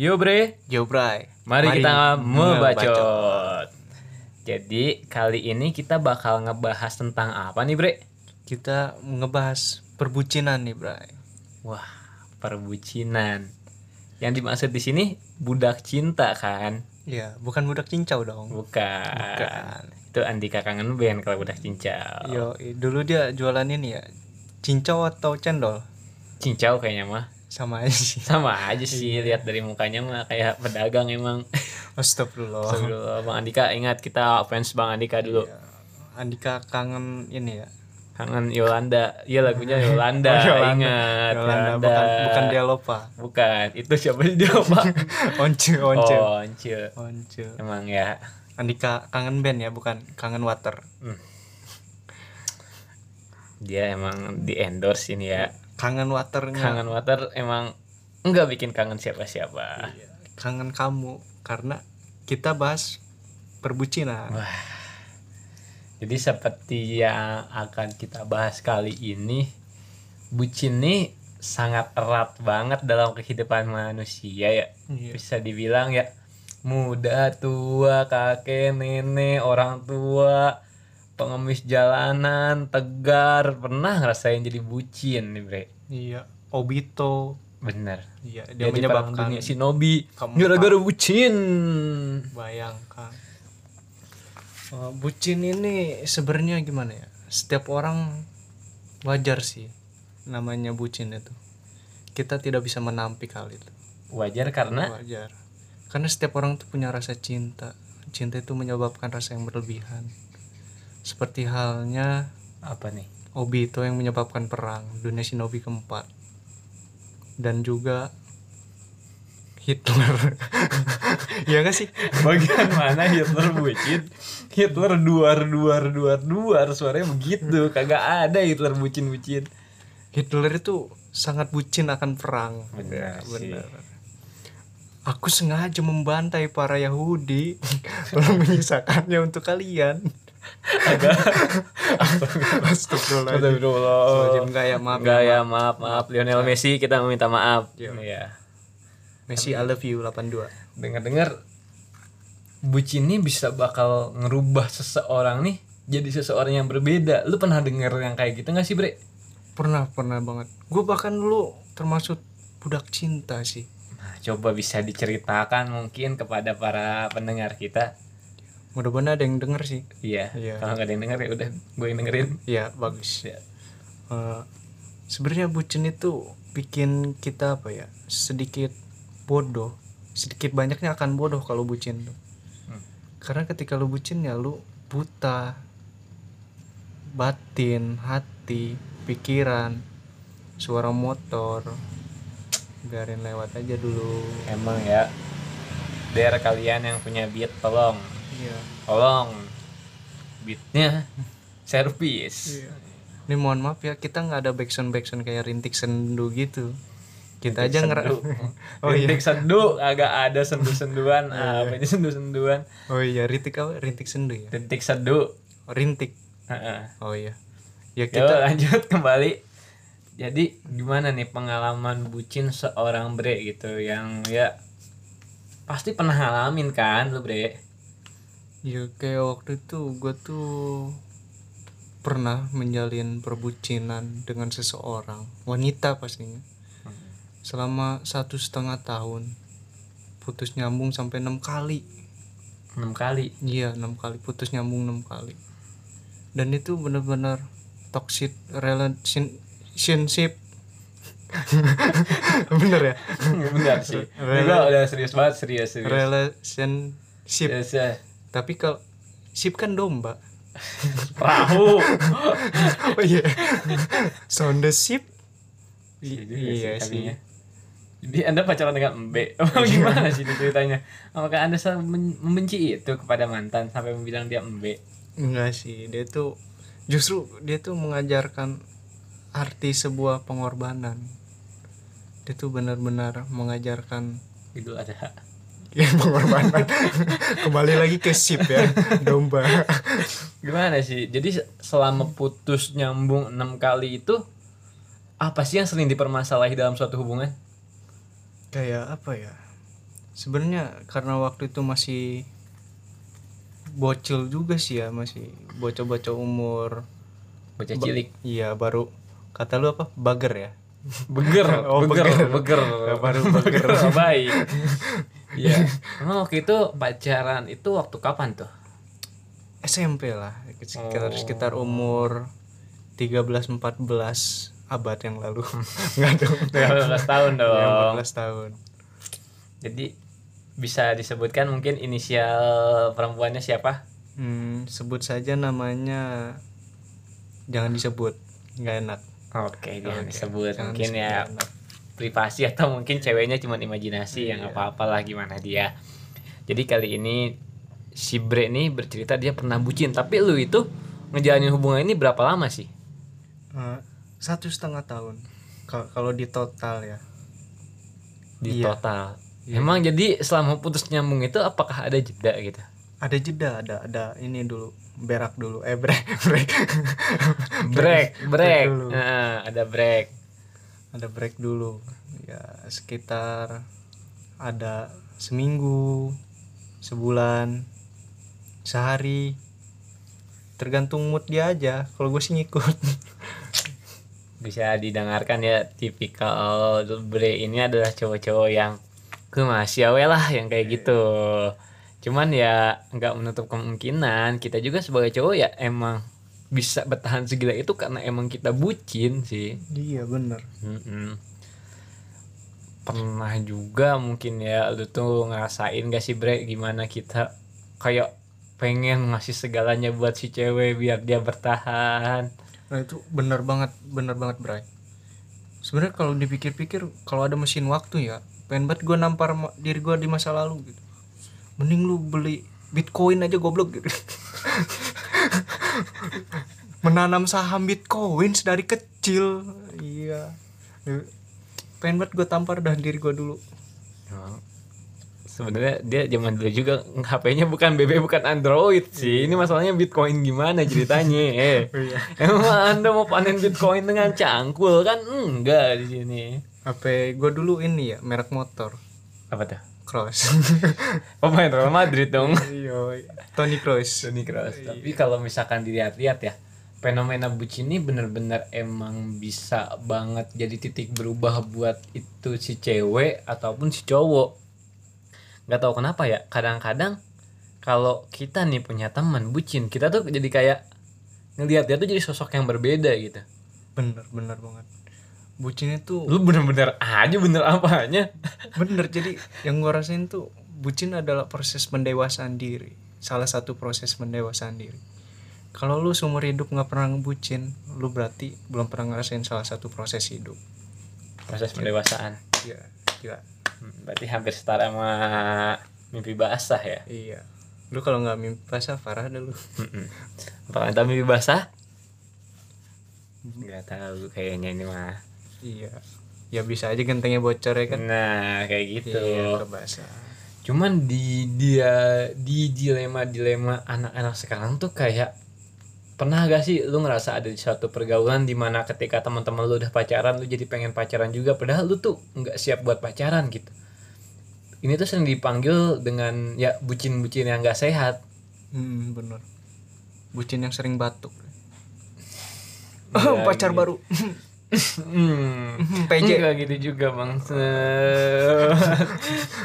Yo bre, Yo Bray mari, kita ngebacot. membacot. Jadi kali ini kita bakal ngebahas tentang apa nih bre? Kita ngebahas perbucinan nih Bray Wah, perbucinan. Yang dimaksud di sini budak cinta kan? Ya bukan budak cincau dong Bukan. Bukan. Itu Andika kangen band kalau budak cincau. Yo dulu dia jualan ini ya Cincau atau cendol Cincau kayaknya mah. Sama aja sih Sama aja sih lihat dari mukanya mah kayak pedagang emang. Astagfirullah Astagfirullah, Bang Andika ingat kita fans Bang Andika dulu. Ya, Andika kangen ini ya Kangen Yolanda. Iya lagunya Yolanda. Oh, Yolanda. Ingat. Yolanda bukan bukan dia lupa Bukan. Itu siapa sih dia, Pak? Once Once Oh, Once. Once Emang ya. Andika kangen band ya bukan kangen water Dia emang di endorse ini ya. Kangen waternya Kangen Water emang enggak bikin kangen siapa-siapa. kangen kamu karena kita bahas perbucinan Wah. Jadi seperti yang akan kita bahas kali ini, bucin nih sangat erat banget dalam kehidupan manusia ya. Iya. Bisa dibilang ya muda, tua, kakek, nenek, orang tua, pengemis jalanan, tegar, pernah ngerasain jadi bucin nih, Bre. Iya, Obito. Bener. Iya, Dia dia menyebabkan dunia shinobi gara-gara bucin. bayangkan. Eh, bucin ini sebenarnya gimana ya? Setiap orang wajar sih namanya bucin itu. Kita tidak bisa menampik hal itu. Wajar karena Wajar. Karena setiap orang tuh punya rasa cinta. Cinta itu menyebabkan rasa yang berlebihan. Seperti halnya apa nih? Obito yang menyebabkan perang dunia shinobi keempat. Dan juga Hitler. Ya gak sih? Bagian mana Hitler bucin? Hitler duar duar duar duar. Suaranya begitu. Kagak ada Hitler bucin bucin. Hitler itu sangat bucin akan perang. Benar benar. Aku sengaja membantai para Yahudi lalu menyisakannya untuk kalian Agak. Astagfirullah. Enggak ya maaf Enggak ya maaf maaf Lionel Messi kita meminta maaf. Iya. Iya. Messi I love you 82 Dengar-dengar bucin ini bisa bakal ngerubah seseorang nih jadi seseorang yang berbeda. Lu pernah denger yang kayak gitu gak sih, Bre? pernah pernah banget gue bahkan dulu termasuk budak cinta sih Nah, coba bisa diceritakan mungkin kepada para pendengar kita. Mudah-mudahan ada yang denger sih Iya. Iya. Kalau nggak ada yang denger ya udah gue yang dengerin. ya bagus Ya. Eh, sebenarnya bucin itu bikin kita apa ya sedikit bodoh sedikit banyaknya akan bodoh kalau bucin tuh Hmm. karena ketika lu bucin ya lu buta batin hati pikiran suara motor biarin lewat aja dulu Emang ya. Biar kalian yang punya beat tolong iya. Tolong beatnya servis. Ini mohon maaf ya kita nggak ada backsound backsound kayak rintik sendu gitu. Kita aja Sendu. ngera oh iya. Sendu agak ada sendu senduan apa ini sendu senduan oh iya rintik apa? Rintik sendu ya? Rintik sendu. Oh, rintik. Oh iya. Ya Yo, kita lanjut kembali. Jadi gimana nih pengalaman bucin seorang bre gitu yang ya pasti pernah ngalamin kan lu bre ya kayak waktu itu gue tuh pernah menjalin perbucinan dengan seseorang wanita pastinya. Selama satu setengah tahun putus nyambung sampai enam kali. Enam kali? Iya enam kali putus nyambung enam kali. Dan itu benar-benar toxic relationship bener ya? Benar sih. Rela- juga udah serius banget serius serius. Relationship. Serius ya. Tapi kalau ship kan domba perahu oh iya sound the ship Iya Iya sih. Jadi anda pacaran dengan Mbe? Oh, gimana sih itu ceritanya? Apakah anda membenci itu kepada mantan sampai membilang dia Mbe? enggak sih dia tuh justru dia tuh mengajarkan arti sebuah pengorbanan dia tuh benar-benar mengajarkan Idul Adha. Ya pengorbanan. Kembali lagi ke ship ya domba. Gimana sih? Jadi selama putus nyambung enam kali itu apa sih yang sering dipermasalahi dalam suatu hubungan? kayak apa ya? Sebenarnya karena waktu itu masih bocil juga sih ya masih bocah-bocah umur. Bocah cilik. iya baru kata lu apa? Bager ya? Beger Oh, beger beger. beger. Baru beger. baik Iya. Emang waktu itu pacaran itu waktu kapan tuh? SMP lah sekitar Oh. sekitar umur 13 14 abad yang lalu nggak dong 15 tahun Ya, dong. 14 tahun Jadi bisa disebutkan mungkin inisial perempuannya siapa? hmm, sebut saja namanya jangan disebut nggak enak Oke, jangan Oke, disebut. jangan mungkin disebut, ya enak. Privasi atau mungkin ceweknya cuma imajinasi yang Iya. apa-apalah gimana dia. Jadi kali ini si Bre nih bercerita dia pernah bucin, tapi lu itu ngejalanin hubungan ini berapa lama sih? Eh, satu setengah tahun Ka- kalau di total ya Di Iya. total. Emang jadi selama putus nyambung itu apakah ada jeda gitu? ada jeda ada ada ini dulu berak dulu eh break break Break, break. dulu. Nah, ada break. Ada break dulu. Ya sekitar ada seminggu sebulan sehari. Tergantung mood dia aja. Kalau gue sih ngikut. Bisa didengarkan ya tipikal bre ini adalah cowok-cowok yang ke masih awe lah yang kayak gitu. Cuman ya nggak menutup kemungkinan kita juga sebagai cowok ya emang bisa bertahan segila itu karena emang kita bucin sih. Iya bener. Mm-mm. pernah juga mungkin ya lu tuh ngerasain gak sih bre gimana kita kayak pengen ngasih segalanya buat si cewek biar dia bertahan? Nah itu bener banget bener banget Bray sebenarnya kalau dipikir-pikir kalau ada mesin waktu ya pengen banget gue nampar diri gue di masa lalu gitu. Mending lu beli bitcoin aja goblok gitu menanam saham bitcoin sedari kecil iya pengen banget gue tampar dah diri gue dulu Emang sebenarnya dia zaman dulu juga HP-nya bukan BB bukan Android sih. Ini masalahnya Bitcoin gimana ceritanya? Eh. Emang Anda mau panen Bitcoin dengan cangkul kan? Enggak di sini. HP gue dulu ini ya merek motor Apa tuh? Cross Pemain Real Madrid dong. iya Tony Cross Toni Kroos. Tapi kalau misalkan dilihat-lihat ya, fenomena bucin ini bener-bener emang bisa banget jadi titik berubah buat itu si cewek ataupun si cowok. Gak tahu kenapa ya, kadang-kadang kalau kita nih punya teman bucin, kita tuh jadi kayak ngelihat dia tuh jadi sosok yang berbeda gitu. bener bener banget bucin itu Lu bener-bener aja bener apanya. bener jadi yang gue rasain tuh bucin adalah proses pendewasaan diri salah satu proses pendewasaan diri kalau lu seumur hidup nggak pernah ngebucin lu berarti belum pernah ngerasain salah satu proses hidup Proses pendewasaan. iya iya Hmm, Berarti hampir setara sama mimpi basah ya. iya lu kalau nggak mimpi basah parah dah lu anda mimpi basah? Gak tahu kayaknya ini mah. Iya ya bisa aja gentengnya bocor ya kan Nah kayak gitu. iya Cuman di dia di dilema dilema anak-anak sekarang tuh kayak pernah gak sih lu ngerasa ada di suatu pergaulan di mana ketika teman-teman lu udah pacaran lu jadi pengen pacaran juga padahal lu tuh nggak siap buat pacaran gitu. Ini tuh sering dipanggil dengan ya bucin-bucin yang gak sehat. hmm, bener bucin yang sering batuk Iya, pacar gitu. baru Hmm. PJ. Enggak gitu juga bang.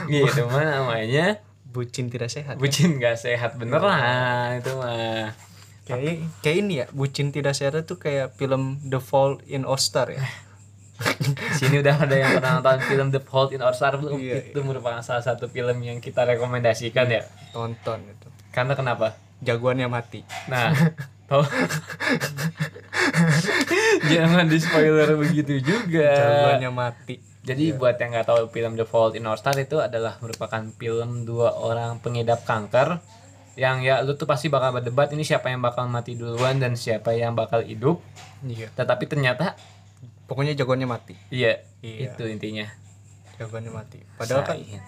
Gitu mah namanya bucin tidak sehat Bucin gak sehat beneran Itu mah. Kayak kayak ini ya bucin tidak sehat itu kayak film The Fault in Star ya? Sini udah ada yang pernah nonton film The Fault in Our Star belum? Iya, Itu merupakan salah satu film yang kita rekomendasikan ya? tonton itu. Karena kenapa? jagoannya mati. Nah tau Jangan di spoiler begitu juga jagoannya mati Jadi buat yang nggak tahu film The Fault in Our Star itu adalah merupakan film dua orang pengidap kanker yang ya lu tuh pasti bakal berdebat ini siapa yang bakal mati duluan dan siapa yang bakal hidup. iya Tetapi ternyata pokoknya jagoannya mati iya, Iya. itu intinya. jagoannya mati padahal kan Sain.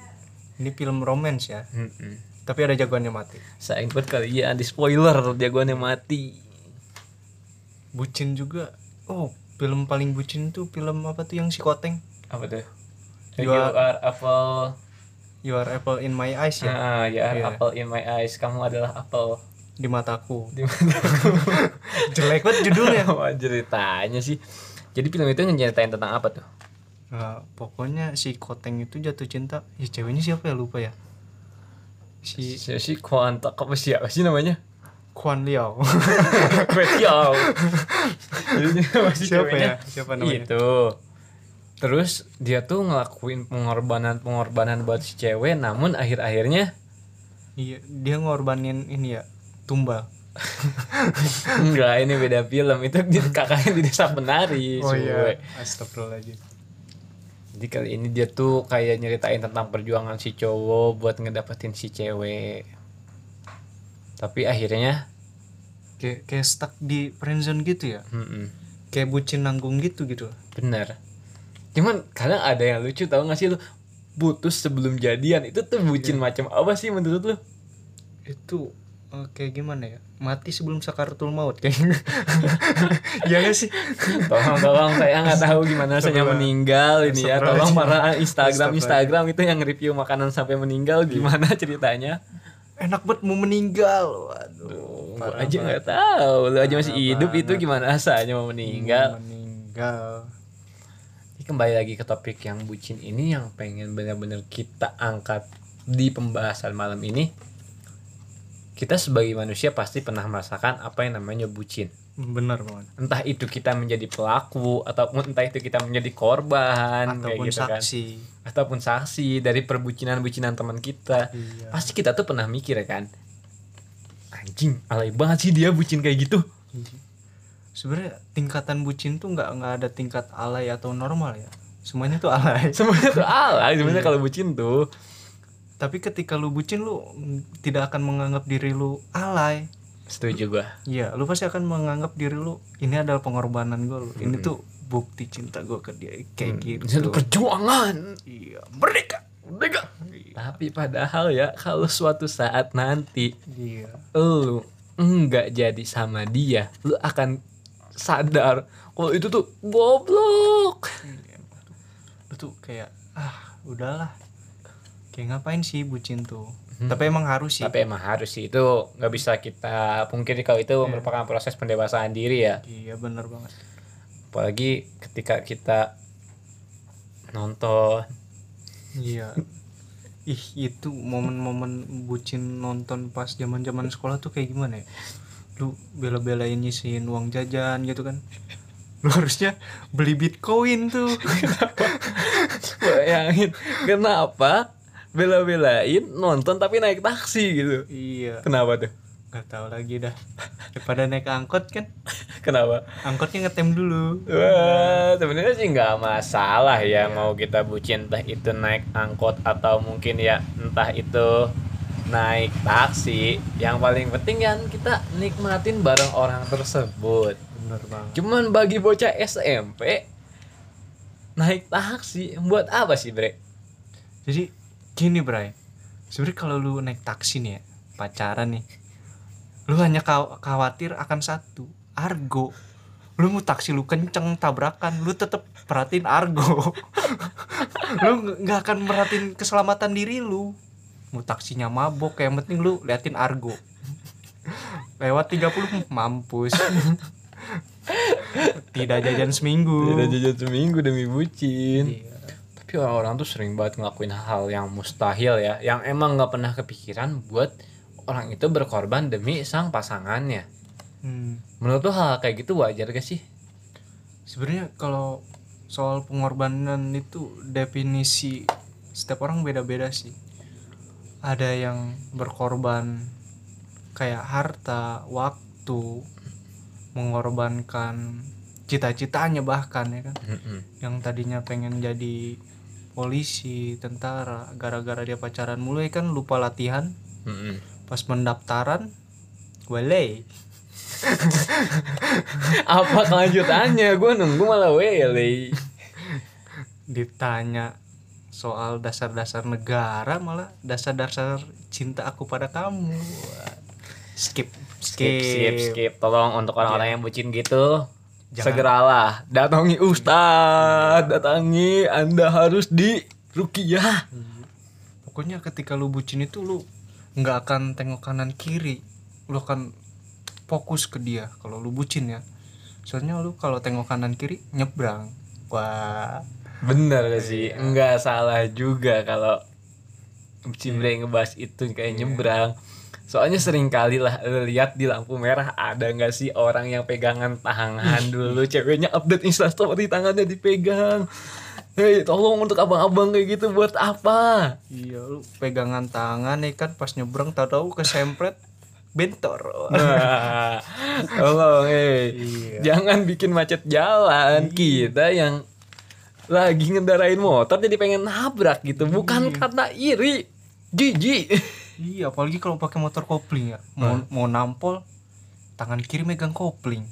ini film romance ya Mm-mm. tapi ada jagoannya mati Sain buat kalian di spoiler jagoannya mati. Bucin juga oh film paling bucin tuh film apa tuh yang si koteng Apa tuh? You You are- are apple you are apple in my eyes ya Ah, ya Iya. apple in my eyes. Kamu adalah apel di mataku di mataku. jelek banget judulnya Wah, ceritanya sih. Jadi film itu ngeceritain tentang apa tuh? Nah, pokoknya si Koteng itu jatuh cinta ya ceweknya siapa ya lupa ya si Si si Kuanta apa sih apa sih namanya? Kwan Liao. Jadi masih Siapa ya? Siapa namanya? Itu. Terus dia tuh ngelakuin pengorbanan-pengorbanan buat si cewek namun akhir-akhirnya iya dia ngorbanin ini ya tumbal enggak ini beda film itu kakaknya di desa penari oh iya astagfirullahaladzim Jadi kali ini dia tuh kayak nyeritain tentang perjuangan si cowok buat ngedapetin si cewek. Tapi akhirnya kayak kayak stuck di friendzone gitu ya mm-mm, kayak bucin nanggung gitu gitu bener. Cuman kadang ada yang lucu tau gak sih lu putus sebelum jadian itu tuh bucin macam apa sih menurut lu? itu eh, kayak gimana ya mati sebelum sakaratul maut kayaknya ya gak sih Tolong tolong saya nggak tahu gimana rasanya meninggal ini ya. Tolong para Instagram. Instagram itu yang review makanan sampai meninggal gimana ceritanya? Enak banget mau meninggal waduh Gua aja nggak tahu. Lu aja masih hidup itu gimana rasanya mau meninggal? meninggal Ini kembali lagi ke topik yang bucin ini yang pengen benar-benar kita angkat di pembahasan malam ini. Kita sebagai manusia pasti pernah merasakan apa yang namanya bucin. Bener banget Entah itu kita menjadi pelaku ataupun entah itu kita menjadi korban kayak ataupun gitu kan. saksi Ataupun saksi dari perbucinan-bucinan teman kita. iya Pasti kita tuh pernah mikir ya kan. Anjing, alay banget sih dia bucin kayak gitu. sebenarnya tingkatan bucin tuh nggak nggak ada tingkat alay atau normal ya semuanya tuh alay Semuanya tuh alay sebenarnya kalau bucin tuh. tapi ketika lu bucin lu tidak akan menganggap diri lu alay Setuju gua. Iya, lu pasti akan menganggap diri lu ini adalah pengorbanan gue lu. Ini tuh bukti cinta gue ke dia kayak Itu gitu. perjuangan. Iya, merdeka. Merdeka. Tapi padahal ya kalau suatu saat nanti Iya. lu enggak jadi sama dia, lu akan sadar kalau itu tuh goblok. Lu tuh kayak ah, udahlah. Kayak ngapain sih bucin tuh? Tapi emang harus sih. Tapi emang harus sih itu nggak bisa kita pungkiri kalau itu merupakan proses pendewasaan diri ya. Iya, bener banget. Apalagi ketika kita nonton Iya. Ih, itu momen-momen bucin nonton pas zaman-zaman sekolah tuh kayak gimana ya? Lu bela-belain nyisihin uang jajan gitu kan. Lu harusnya beli Bitcoin tuh. bayangin kenapa bela-belain nonton tapi naik taksi gitu. iya. Kenapa tuh? Gak tahu lagi dah. Daripada naik angkot kan, Kenapa? angkotnya ngetem dulu. Wah, sebenarnya sih nggak masalah ya mau kita bucin entah itu naik angkot atau mungkin ya entah itu naik taksi. Yang paling penting kan kita nikmatin bareng orang tersebut. Bener banget. Cuman bagi bocah SMP naik taksi buat apa sih, Bre? Jadi gini, Bray. Sebenarnya kalau lu naik taksi nih ya, pacaran nih. Lu hanya khaw- khawatir akan satu, argo. Lu mau taksi lu kenceng tabrakan, lu tetep perhatiin argo. lu nggak- nggak akan merhatiin keselamatan diri lu. Mau taksinya mabok, yang penting lu liatin argo. Lewat 30 mampus. Tidak jajan seminggu. Tidak jajan seminggu demi bucin. Iya. Tapi orang-orang tuh sering banget ngelakuin hal yang mustahil ya, yang emang nggak pernah kepikiran buat orang itu berkorban demi sang pasangannya. Hmm. Menurut tuh hal kayak gitu wajar gak sih? sebenarnya kalau soal pengorbanan itu definisi setiap orang beda-beda sih ada yang berkorban kayak harta waktu mengorbankan cita-citanya bahkan ya kan yang tadinya pengen jadi polisi tentara gara-gara dia pacaran mulai kan lupa latihan pas pendaftaran wale Apa kelanjutannya? Gue nunggu malah wele. ditanya soal dasar-dasar negara malah dasar-dasar cinta aku pada kamu Wah. skip Skip, skip, skip. Tolong untuk orang-orang yang bucin gitu, Jangan. segeralah. Datangi Ustadz, datangi. Anda harus di rukiah. pokoknya ketika lu bucin itu lu nggak akan tengok kanan kiri. Lu akan fokus ke dia kalau lu bucin ya. Soalnya lu kalau tengok kanan kiri nyebrang. Wah. Bener gak sih? Nggak salah juga kalau Cibre ngebahas itu kayak nyebrang soalnya sering kali lah lihat di lampu merah ada nggak sih orang yang pegangan tangan dulu? Ceweknya update instastory tangannya dipegang. Hei tolong untuk abang-abang kayak gitu buat apa? Iya lu pegangan tangan nih kan pas nyebrang tahu-tahu kesempret bentor. Nah, tolong eh Iya. jangan bikin macet jalan. Kita yang lagi ngendarain motor jadi pengen nabrak gitu. Bukan karena iri. Jijik iya apalagi kalau pakai motor kopling ya. Mau mau nampol tangan kiri megang kopling.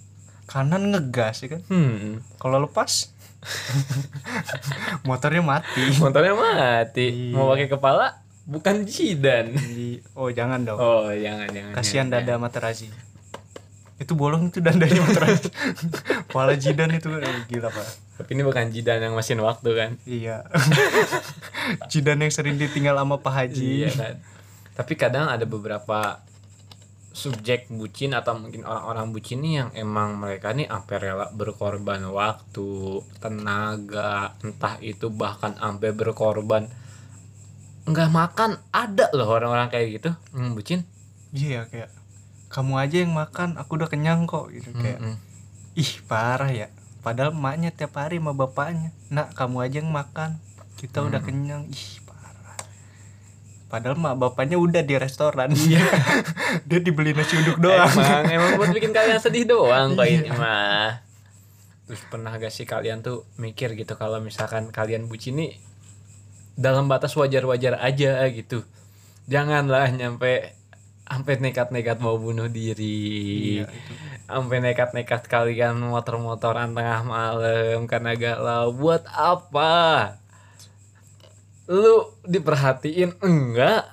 Kanan ngegas ya kan? Hmm. Kalau lepas motornya mati. Motornya mati. Mau pakai kepala bukan jidan. Di- oh jangan dong. Oh jangan jangan kasihan jangan. dada Materazi itu bolong itu dandanya Materazi kepala jidan itu eh, gila pak. Tapi ini bukan jidan yang mesin waktu kan? Iya. Jidan yang sering ditinggal sama Pak Haji. Iya kan tapi kadang ada beberapa subjek bucin atau mungkin orang-orang bucin nih yang emang mereka nih sampai rela berkorban waktu tenaga entah itu bahkan sampai berkorban nggak makan. Ada loh orang-orang kayak gitu hmm, bucin. Iya kayak kamu aja yang makan aku udah kenyang kok gitu. Kayak Mm-mm. ih parah ya. Padahal emaknya tiap hari sama bapaknya nak kamu aja yang makan. Kita udah kenyang. Ih padahal mak bapaknya udah di restoran. Iya. Dia dibeli nasi uduk doang. Emang emang buat bikin kalian sedih doang kok ini mah. Terus pernah gak sih kalian tuh mikir gitu kalau misalkan kalian bucin nih dalam batas wajar-wajar aja gitu. Janganlah nyampe sampai nekat-nekat mau bunuh diri. Iya, sampai nekat-nekat kalian motor-motoran tengah malam karena galau. Buat apa lu diperhatiin enggak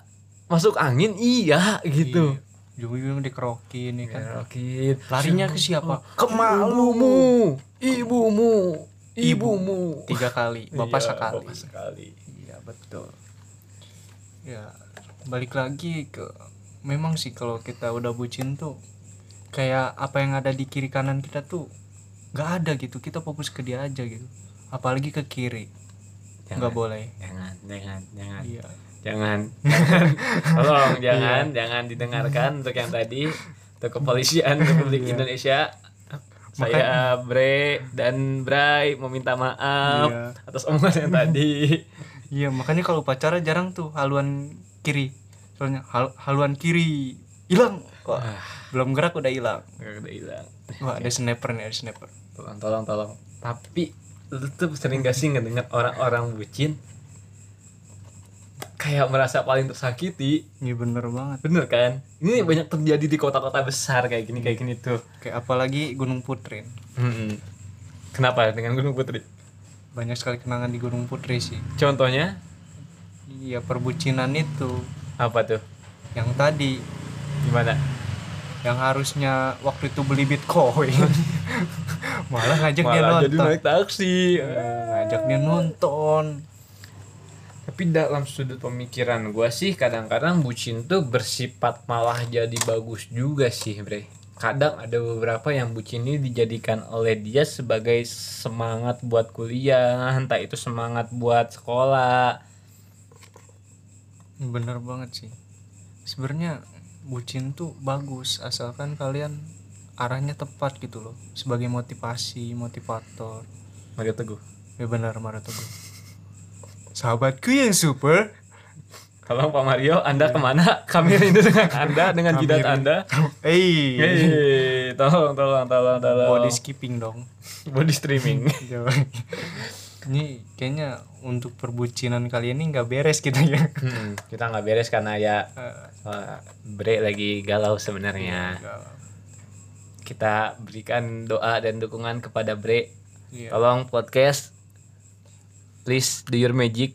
masuk angin iya gitu. Ujung-ujung dikerokin ya kan. Larinya ke siapa? Ke malumu, ibumu, ibumu. tiga kali bapak Iya, sekali. Bapak sekali. iya betul. Ya balik lagi ke memang sih kalau kita udah bucin tuh kayak apa yang ada di kiri kanan kita tuh nggak ada gitu. Kita fokus ke dia aja gitu. Apalagi ke kiri nggak boleh Jangan, jangan, jangan. iya Jangan. jangan. Tolong jangan, jangan didengarkan untuk yang tadi untuk kepolisian Republik Indonesia. Saya Bre dan Bray meminta maaf Iya. atas omongan yang tadi. iya makanya kalau pacaran jarang tuh haluan kiri soalnya hal- haluan kiri hilang Wah, belum gerak udah hilang Udah hilang. wah ada sniper nih ada sniper tolong tolong tolong tapi lu tuh sering gak sih ngedengar orang-orang bucin? Kayak merasa paling tersakiti. Iya bener banget. Bener kan? Ini banyak terjadi di kota-kota besar kayak gini kayak gini tuh. Kayak apalagi Gunung Putri. Mm-mm. kenapa dengan Gunung Putri? Banyak sekali kenangan di Gunung Putri sih. Contohnya? Iya perbucinan itu. Apa tuh? Yang tadi. Gimana yang harusnya waktu itu beli bitcoin. Malah ngajak dia malah jadi nonton. naik taksi. Eh, ngajak dia nonton. Tapi dalam sudut pemikiran gua sih kadang-kadang bucin tuh bersifat malah jadi bagus juga sih bre. Kadang ada beberapa yang bucin ini dijadikan oleh dia sebagai semangat buat kuliah entah itu semangat buat sekolah. Bener banget sih. Sebenarnya bucin tuh bagus asalkan kalian arahnya tepat gitu loh sebagai motivasi motivator. Mario Teguh. Ya benar Mario Teguh. Sahabatku yang super. Kalau Pak Mario Anda ke mana? Kami rindu dengan Anda dengan jidat rindu. Anda. Hey. Hei, tolong tolong tolong tolong. Body skipping dong. Body streaming ini kayaknya untuk perbucinan kalian ini nggak beres kita ya Hmm, kita nggak beres karena ya Eh, uh, Bre lagi galau sebenarnya kita berikan doa dan dukungan kepada Bre. Iya. Tolong podcast, please do your magic.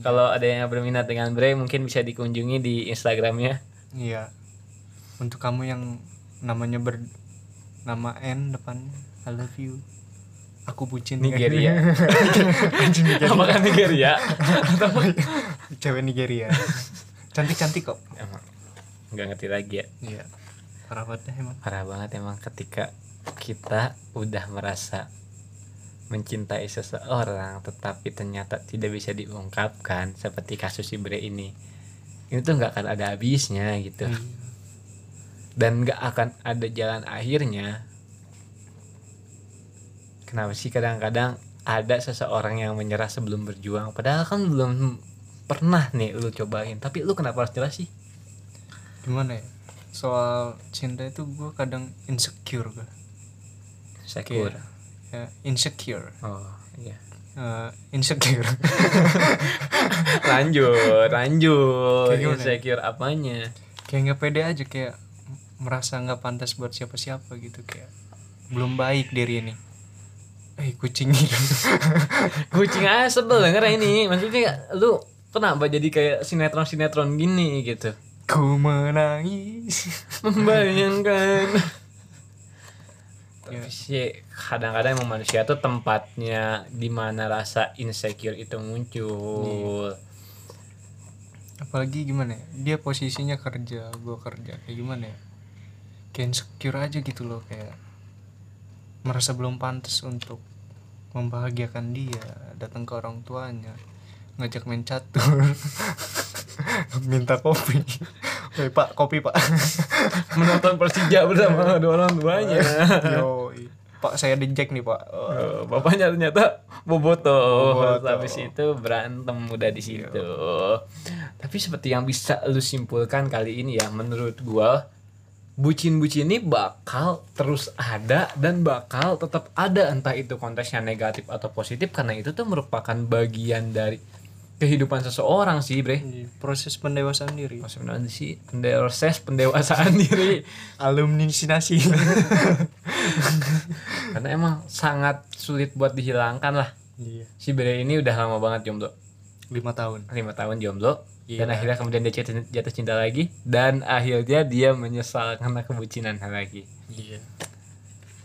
Kalau ada yang berminat dengan Bre, mungkin bisa dikunjungi di Instagramnya. Iya. Untuk kamu yang namanya ber nama N depan I love you. Aku bucin. Nigeria. Anjing Nigeria. apakah Nigeria? Atau cewek Nigeria. Cantik cantik kok. Emang. Nggak ngerti lagi ya. Iya. Parah banget emang. Parah banget emang ketika kita udah merasa mencintai seseorang tetapi ternyata tidak bisa diungkapkan seperti kasus si Bre ini. Ini tuh nggak akan ada habisnya gitu. Iya. dan nggak akan ada jalan akhirnya kenapa sih kadang-kadang ada seseorang yang menyerah sebelum berjuang? Padahal kan belum pernah nih lu cobain. Tapi lu kenapa harus nyerah sih? Gimana ya? Soal cinta itu gue kadang insecure gue Secure ya, insecure. Oh iya. Eh, insecure. Lanjut lanjut. Kayak ya? insecure apanya? Kayak nggak pede aja kayak merasa nggak pantas buat siapa-siapa gitu kayak belum baik diri ini eh kucing. Ini kucing aja sebel denger ini. Maksudnya lu kenapa jadi kayak sinetron sinetron gini gitu? Ku menangis. Membayangkan. Ya. tapi sih kadang-kadang emang manusia tuh tempatnya di mana rasa insecure itu muncul. Apalagi gimana ya? Dia posisinya kerja gue kerja. Kayak gimana ya? Kayak insecure aja gitu loh kayak merasa belum pantas untuk membahagiakan dia datang ke orang tuanya ngajak main catur minta kopi. Woi pak kopi pak. Menonton Persija bersama dua orang tuanya. Yo pak saya di Jack nih pak. Oh, bapaknya ternyata boboto. Boboto. Habis itu berantem udah di situ. Tapi seperti yang bisa lu simpulkan kali ini ya menurut gua bucin-bucin ini bakal terus ada dan bakal tetap ada entah itu konteksnya negatif atau positif karena itu tuh merupakan bagian dari kehidupan seseorang sih, Bre. proses pendewasaan diri Maksud sebenarnya sih proses pendewasaan diri alumni sinasi karena emang sangat sulit buat dihilangkan lah. iya Si Bre ini udah lama banget jomblo. Lima tahun. Lima tahun jomblo. Dan Iya. akhirnya kemudian dia jatuh, cinta lagi. Dan akhirnya dia menyesal karena kebucinan lagi. Iya.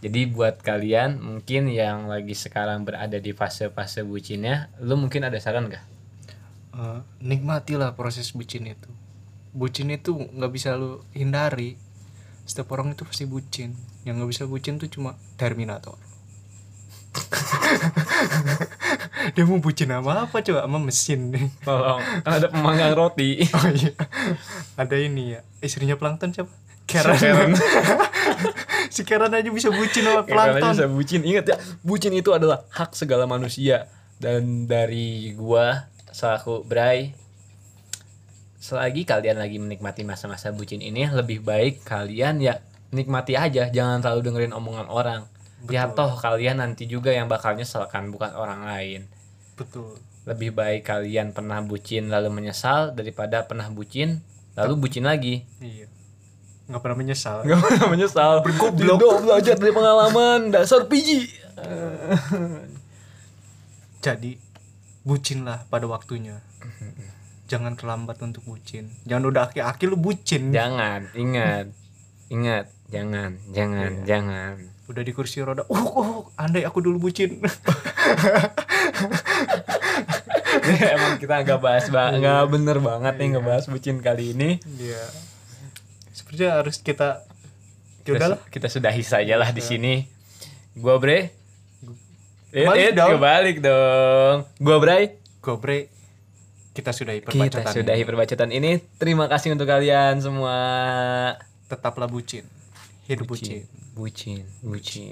Jadi buat kalian mungkin yang lagi sekarang berada di fase-fase bucinnya lu mungkin ada saran gak? Eh, nikmatilah proses bucin itu. Bucin itu nggak bisa lu hindari. Setiap orang itu pasti bucin. Yang nggak bisa bucin tuh cuma Terminator dia mau bucin sama apa coba? Sama mesin nih. Tolong kan ada pemanggang roti. Oh iya. Ada ini ya. Istrinya plankton siapa? Karen. Karen. Si Karen aja bisa bucin sama plankton. bisa bucin. Ingat ya bucin itu adalah hak segala manusia. Dan dari gua selaku Bray selagi kalian lagi menikmati masa-masa bucin ini lebih baik kalian ya nikmati aja. Jangan terlalu dengerin omongan orang ya toh kalian nanti juga yang bakal nyesel kan bukan orang lain. Betul. Lebih baik kalian pernah bucin lalu menyesal daripada pernah bucin lalu bucin lagi. Iya. Nggak pernah menyesal. Gak pernah menyesal. Bergoblok. Belajar dari pengalaman Dasar piji jadi bucinlah pada waktunya. Jangan terlambat untuk bucin. Jangan udah aki-aki lu bucin. Jangan Ingat. Ingat Jangan Jangan Jangan udah di kursi roda. Uh, uh andai aku dulu bucin. Emang kita nggak bahas ba- nggak bener banget nih ngebahas bucin kali ini. Iya. Sepertinya harus kita ya udahlah. kita sudahi saja lah di sini. Gua bre. Eh, Kebalik eh, dong. kebalik dong. Gua bray gobre kita sudahi kita perbacotan sudahi ini. ini. Terima kasih untuk kalian semua. Tetaplah bucin hidup bucin bucin bucin